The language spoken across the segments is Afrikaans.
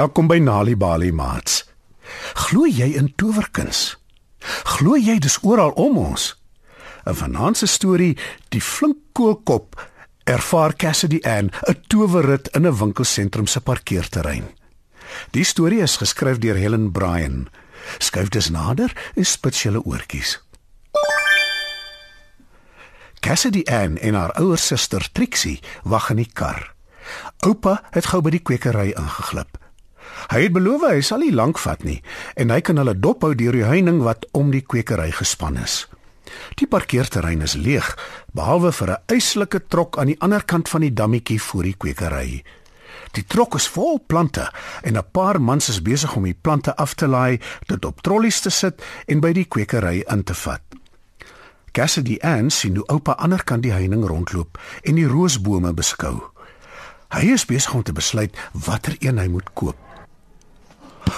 Welkom by Nali Bali Mats. Glo jy in towerkuns? Glo jy dis oral om ons? 'n Vanaand se storie, die flink koolkop, ervaar Cassidy Ann 'n towerrit in 'n winkelsentrum se parkeerterrein. Die storie is geskryf deur Helen Bryan. Skuif dus nader en spits julle oortjies. Cassidy Ann en haar ouer suster Trixie wag in die kar. Oupa het gou by die kwekery ingeglip. Hy het beloof hy sal nie lank vat nie en hy kan hulle dophou deur die heining wat om die kwekery gespan is. Die parkeerterrein is leeg behalwe vir 'n eislike trok aan die ander kant van die dammetjie voor die kwekery. Die trok is vol plante en 'n paar mans is besig om die plante af te laai, dit op trollies te sit en by die kwekery in te vat. Cassidy Ann sien hoe oupa aanderkant die heining rondloop en die roosbome beskou. Hy is besig om te besluit watter een hy moet koop.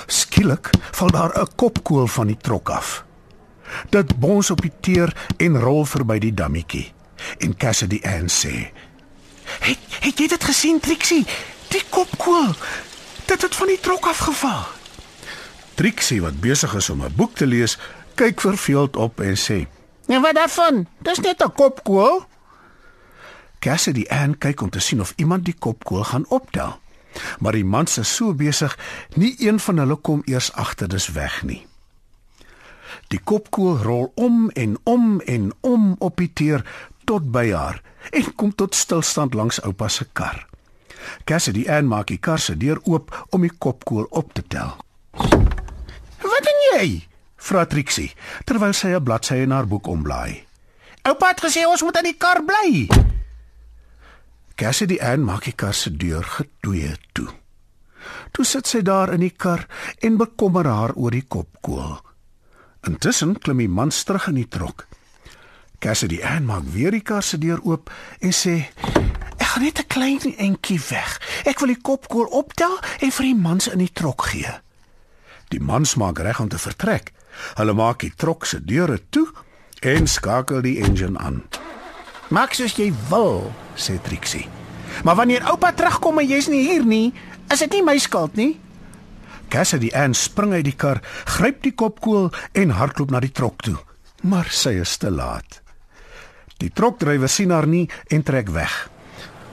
Skielik val daar 'n kopkoel van die trok af. Dit bons op die teer en rol verby die dammetjie. En Cassidy Ann sê: "Het het jy dit gesien, Trixie? Die kopkoel. Dit het van die trok afgeval." Trixie wat besig is om 'n boek te lees, kyk verveeld op en sê: En wat daarvan? Dis net 'n kopkoel. Cassidy Ann kyk om te sien of iemand die kopkoel gaan optel. Maar die mans is so besig, nie een van hulle kom eers agter dis weg nie. Die kopkoel rol om en om en om op die teer tot by haar en kom tot stilstand langs oupa se kar. Cassidy Ann maak die kar se deur oop om die kopkoel op te tel. Wat doen jy? Vra Trixie terwyl sy 'n bladsy in haar boek omblaai. Oupa het gesê ons moet in die kar bly. Cassidy Ann maak die kar se deur getoe toe. Toe sit sy daar in die kar en bekommer haar oor die kopkoel. Intussen klim die man terug in die trok. Cassidy Ann maak weer die kar se deur oop en sê: "Ek gaan net 'n klein entjie weg. Ek wil die kopkoel optel en vir die mans in die trok gee." Die mans maak reg om te vertrek. Hulle maak die trok se deure toe en skakel die engine aan. Maak soos jy wil, sê Trixie. Maar wanneer oupa terugkom en jy's nie hier nie, is dit nie my skuld nie. Cassidy Ann spring uit die kar, gryp die kopkoel en hardloop na die trok toe. Maar sy is te laat. Die trokdrywer sien haar nie en trek weg.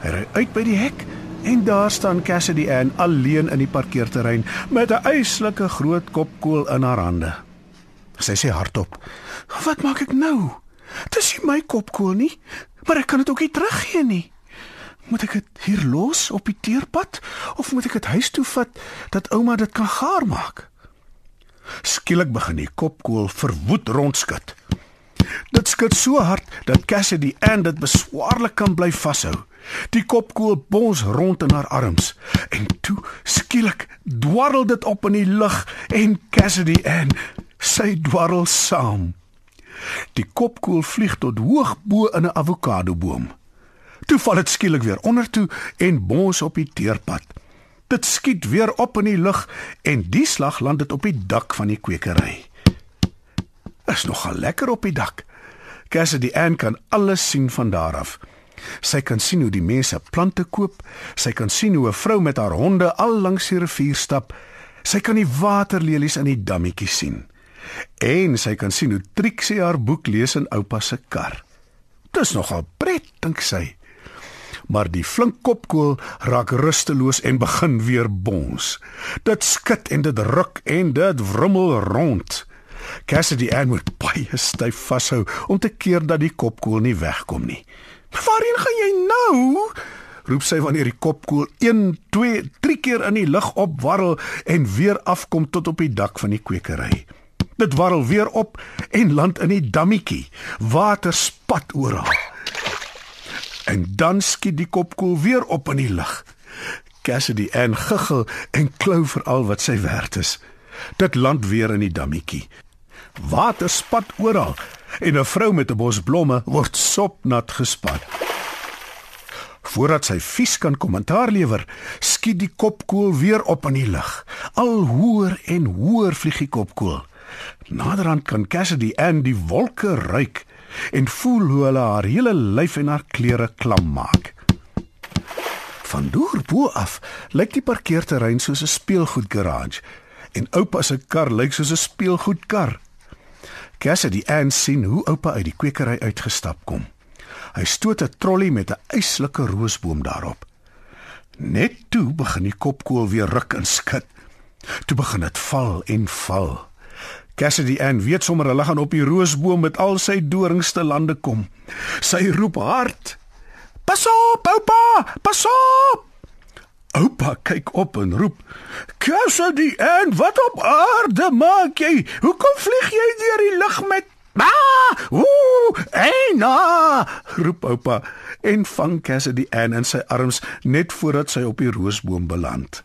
Hy ry uit by die hek en daar staan Cassidy Ann alleen in die parkeerterrein met 'n eislike groot kopkoel in haar hande. Sy sê hardop: "Wat maak ek nou? Dis nie my kopkoel nie, maar ek kan dit ook nie teruggee nie. Moet ek dit hier los op die teerpad of moet ek dit huis toe vat dat ouma dit kan gaar maak?" Skielik begin die kopkoel verwoed rondskud. Dit skud so hard dat Cassidy Ann dit beswaarlik kan bly vashou. Die kopkoel bons rond in haar arms en toe skielik dwarrel dit op in die lug en Cassidy Ann sy dwarrel saam. Die kopkoel vlieg tot hoog bo in 'n avokadoboom. Toe val dit skielik weer onder toe en bons op die teerpad. Dit skiet weer op in die lug en die slag land dit op die dak van die kwekery. Is nogal lekker op die dak. Cassidy Ann kan alles sien van daar af. Sy kan sien hoe die mense plante koop, sy kan sien hoe 'n vrou met haar honde al langs die rivier stap. Sy kan die waterlelies in die dammetjie sien. En sy kan sien hoe Trixie haar boek lees in oupa se kar. Dis nogal pret, dink sy. Maar die flink kopkoel raak rusteloos en begin weer bons. Dit skud en dit ruk en dit wrummel rond. Cassidy Ann moet baie styf vashou om te keer dat die kopkoel nie wegkom nie. "Waarheen gaan jy nou?" roep sy wanneer die kopkoel 1, 2, 3 keer in die lug opwarrel en weer afkom tot op die dak van die kwekery. Dit warrel weer op en land in die dammetjie. Water spat oral. En dan skiet die kopkoel weer op in die lug. Cassidy Ann giggel en klou vir al wat sy werd is. Dit land weer in die dammetjie. Water spat oral en 'n vrou met 'n bos blomme word sopnat gespat. Voordat sy vies kan kommentaar lewer, skiet die kopkoel weer op in die lug. Al hoër en hoër vlieg die kopkoel. Naderhand kan Cassidy Ann die wolke ruik en voel hoe hulle haar hele lyf en haar klere klam maak. Van deur bo af lyk die parkeerterrein soos 'n speelgoedgarage en oupa se kar lyk soos 'n speelgoedkar. Cassidy Ann sien hoe oupa uit die kwekery uitgestap kom. Hy stoot 'n trolly met 'n eislike roosboom daarop. Net toe begin die kopkoel weer ruk en skud. Toe begin dit val en val. Cassidy Ann weet sommer hulle gaan op die roosboom met al sy dorings te lande kom. Sy roep hard: "Pas op, oupa! Pas op!" Oupa kyk op en roep: "Cassidy Ann, wat op aarde maak jy? Hoekom vlieg jy deur die lug met Ah! Ooh! Eina! roep oupa en vang Cassidy Ann in sy arms net voordat sy op die roosboom beland.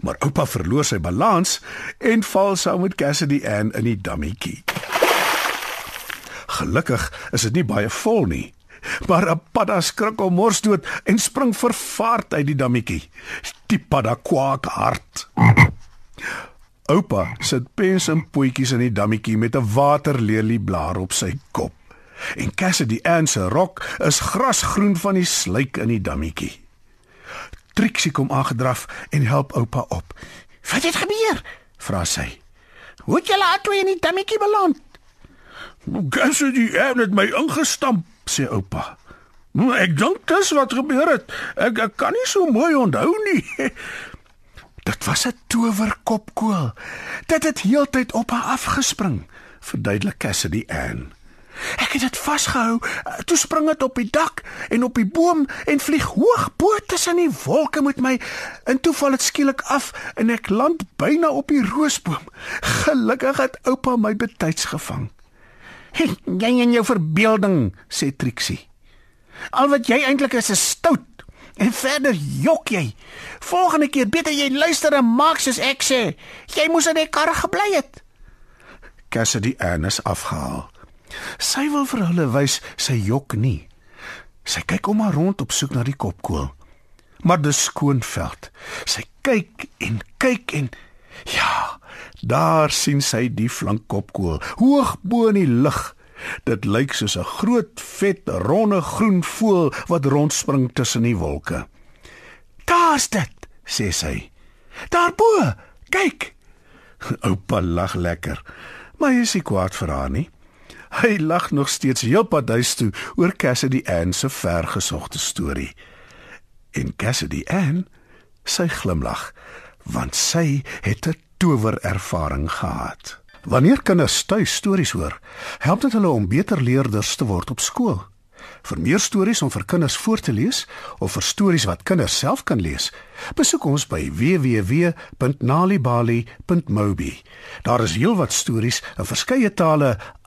Maar oupa verloor sy balans en val saam met Cassidy Ann in die dammetjie. Gelukkig is dit nie baie vol nie. Maar 'n padda skrik om mors dood en spring vervaard uit die dammetjie. Die padda kwak hard. Oupa sit pens en potjies in die dammetjie met 'n waterlelieblaar op sy kop. En Cassidy Ann se rok is grasgroen van die sluik in die dammetjie. Trixie kom aangedraf en help oupa op. "Wat het gebeur?" vra sy. "Hoe het julle albei in die dammetjie beland?" "Cassidy Ann het my ingestamp," sê oupa. "Nou ek dink dis wat gebeur het. Ek, ek kan nie so mooi onthou nie." Dit was 'n towerkopkoel. Dit het heeltyd op haar afgespring, verduidelik Cassidy Ann. Ek het dit vasgehou. Toe spring dit op die dak en op die boom en vlieg hoog bo tussen die wolke met my. En toe val dit skielik af en ek land byna op die roosboom. Gelukkig het oupa my betyds gevang. Jy en jou verbeelding, sê Trixie. Al wat jy eintlik is, is stout. En verder jok jy. Volgende keer beter jy luister en maak soos ek sê. Jy moes in die kar gebly het. Cassidy Ann is afgehaal. Sy wil vir hulle wys sy jok nie. Sy kyk om haar rond op soek na die kopkoel. Maar dis skoon veld. Sy kyk en kyk en ja, daar sien sy die flank kopkoel hoog bo in die lug. Dit lyk soos 'n groot vet ronde groen voël wat rondspring tussen die wolke. "Daar's dit," sê sy. "Daarbo, kyk." Oupa lag lekker, maar hy is nie kwaad vir haar nie. Hy lag nog steeds heelpad huis toe oor Cassidy Ann se vergesogte storie. En Cassidy Ann, sy glimlag, want sy het 'n towerervaring gehad. Wanneer kinders tuis stories hoor, help dit hulle om beter leerders te word op skool. Vir meer stories om vir kinders voor te lees of vir stories wat kinders self kan lees, besoek ons by www.nalibali.mobi. Daar is heelwat stories in verskeie tale